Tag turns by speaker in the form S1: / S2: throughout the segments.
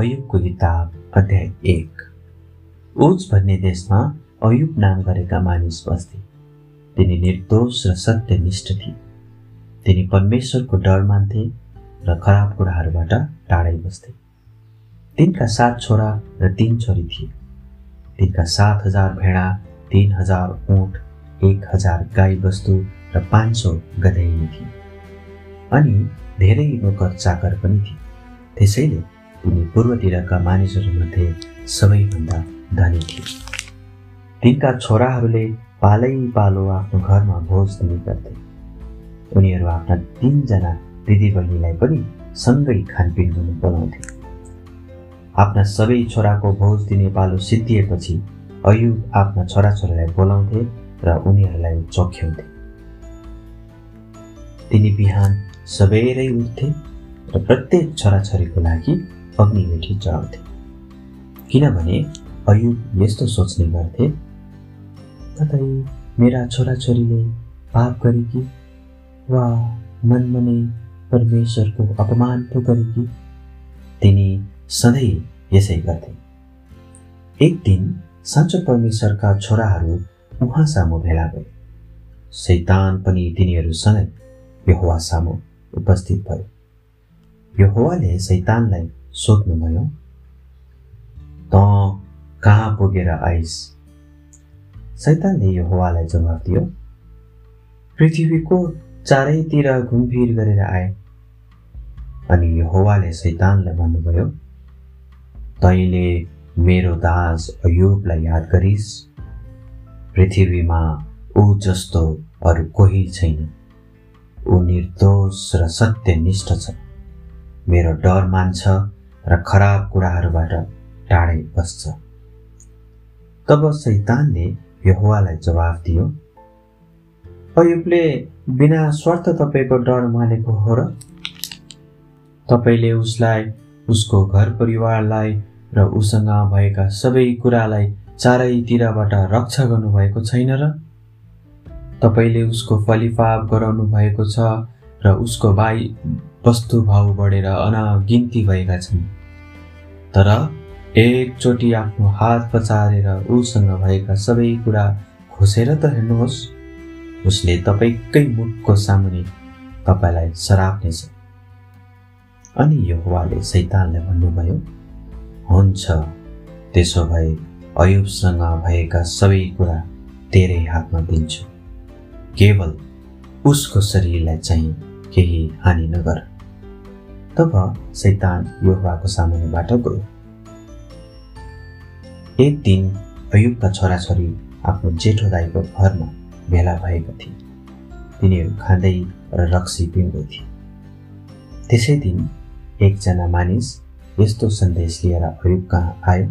S1: अयुबको किताब अध्याय एक। उज भन्ने देशमा अयुब नाम गरेका मानिस बस्थे। तिनी निर्दोष र सत्यनिष्ठ थिए। तिनी परमेश्वरको डर मान्थे र खराब कुराहरूबाट टाढै बस्थे। तिनका सात छोरा र तीन छोरी थिए। तिनका सात हजार भेडा तिन हजार ऊँट एक हजार गाई बस्तु र पाँच सौ गधैनी थिए। अनि धेरै नोकर चाकर पनि थिए। त्यसैले तिनी पूर्वतिरका मानिसहरूमध्ये सबैभन्दा धनी थिए। तिनका छोराहरूले पालै पालो आफ्नो घरमा भोज दिने गर्थे। उनीहरू आफ्ना तिनजना दिदीबहिनीलाई पनि सँगै खानपिन गर्नु बोलाउँथे आफ्ना सबै छोराको भोज दिने पालो सिद्धिएपछि अयुब आफ्ना छोराछोरीलाई बोलाउँथे र उनीहरूलाई चोख्याउँथे। तिनी बिहान सबेरै उठ्थे र प्रत्येक छोराछोरीको लागि अग्निवेठी चढाउँथे किनभने अयुब यस्तो सोच्ने गर्थे कतै मेरा छोराछोरीले पाप गरे कि? वा मनमा परमेश्वरको अपमान पो गरे कि? तिनी सधैँ यसै गर्थे। एक दिन साँचो परमेश्वरका छोराहरू उहाँ भेला भए। सैतान पनि तिनीहरूसँगै यहोवा सामु उपस्थित भयो यहोवाले सैतानलाई सोध्नुभयो त कहाँ पुगेर आइस सैतानले यहोवालाई जवाफ दियो पृथ्वीको चारैतिर घुमफिर गरेर आए अनि यहोवाले सैतानलाई भन्नुभयो तैँले मेरो दास अयुबलाई याद गरिस् पृथ्वीमा ऊ जस्तो अरू कोही छैन ऊ निर्दोष र सत्यनिष्ठ छ मेरो डर मान्छ र खराब कुराहरूबाट टाढै बस्छ। तब सैतानले यहुवालाई जवाफ दियो अयुबले बिना स्वार्थ तपाईँको डर मानेको हो र? तपाईँले उसलाई उसको घर परिवारलाई र उसँग भएका सबै कुरालाई चारैतिरबाट रक्षा गर्नुभएको छैन र? तपाईँले उसको फलिफाप गराउनु भएको छ र उसको भाइ वस्तु भाउ बढेर अनगिन्ती भएका छन्। तर एकचोटि आफ्नो हात पचारेर उसँग भएका सबै कुरा खोसेर त हेर्नुहोस् उसले तपाईँकै मुखको सामुने तपाईँलाई सराप्नेछ। अनि यो हुवाले सैतानलाई भन्नुभयो हुन्छ त्यसो भए अयुबसँग भएका सबै कुरा तेरै हातमा दिन्छु। केवल उसको शरीरलाई चाहिँ केही हानि नगर। तब सैतान योगवाको सामुनेबाट गयो। एक दिन अयुबका छोराछोरी आफ्नो जेठो दाईको घरमा भेला भएका थिए। तिनीहरू खाँदै र रक्सी पिउँदै थिए। त्यसै दिन एकजना मानिस यस्तो सन्देश लिएर अयुब कहाँ आयो?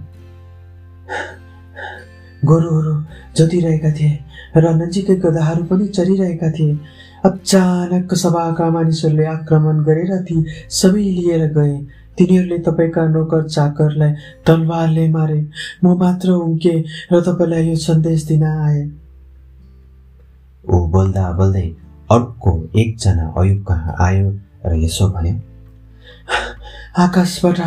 S1: गोरुहरू जोतिरहेका थिए र नजिकै गधाहरू पनि चरिरहेका थिए। अचानक सभाका मानिसहरूले आक्रमण गरेर ती सबै लिएर गए। तिनीहरूले तपाईँका नोकर चाकरलाई तलवारले मारे। म मात्र उम्के र तपाईँलाई यो सन्देश दिन आए।
S2: ऊ बोल्दा बोल्दै अर्को एकजना अयुब कहाँ आयो र यसो भन्यो
S1: आकाशबाट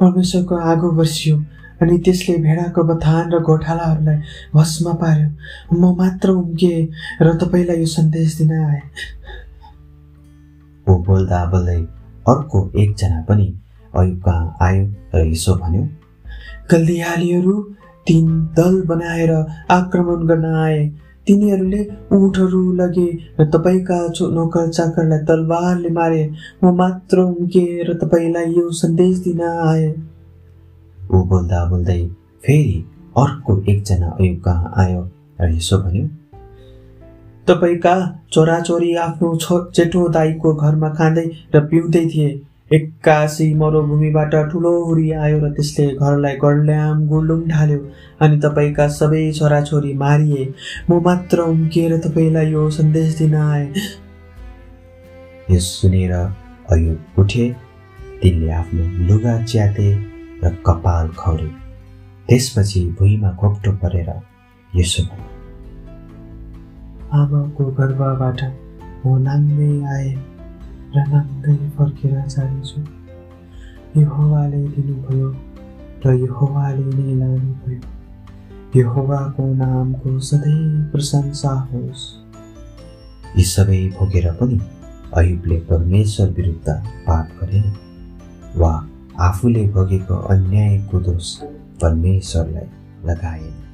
S1: परमेश्वरको आगो बर्सियो। अनि त्यसले भेडाको बथान र गोठालाहरूलाई भस्म पार्यो। म मात्र उम्के र तपाईँलाई यो सन्देश दिन आए।
S2: ऊ बोल्दा बोल्दै अर्को एकजना पनि अयुब कहाँ आयो र यसो भन्यो
S1: कल्दिहालीहरू तिन दल बनाएर आक्रमण गर्न आए। तिनीहरूले उठहरू लगे र तपाईँका नोकर चाकरलाई तलवारले मारे। म मात्र उम्के र तपाईँलाई यो सन्देश दिन आए।
S2: ऊ बोल्दा बोल्दै फेरि अर्को एकजना अयुब कहाँ आयो र यसो भन्यो
S1: तपाईँका छोराछोरी आफ्नो छो जेठो दाईको घरमा खाँदै र पिउँदै थिए। एक्कासी मरुभूमिबाट ठुलो हुरी आयो र त्यसले घरलाई गड्ल्याम गुल्लुम ढाल्यो। अनि तपाईँका सबै छोराछोरी मारिए। म मात्र उम्किएर तपाईँलाई यो सन्देश दिन आए।
S2: यो सुनेर अयुब उठे। तिनले आफ्नो लुगा च्याते र कपाल खौरे त्यसपछि भुइँमा घोप्टो परेर यसो भन्यो
S1: आमाको गर्भबाट म नाङ्गै आए र नाङ्गै फर्केर जानेछु। यो हवाले दिनुभयो र यहोवाले नै लानुभयो। यहोवाको नामको सधैँ प्रशंसा होस् यी सबै भोगेर पनि अयुबले परमेश्वर विरुद्ध पाप गरेन। आफूले भोगेको अन्यायको दोष परमेश्वरलाई लगाएन।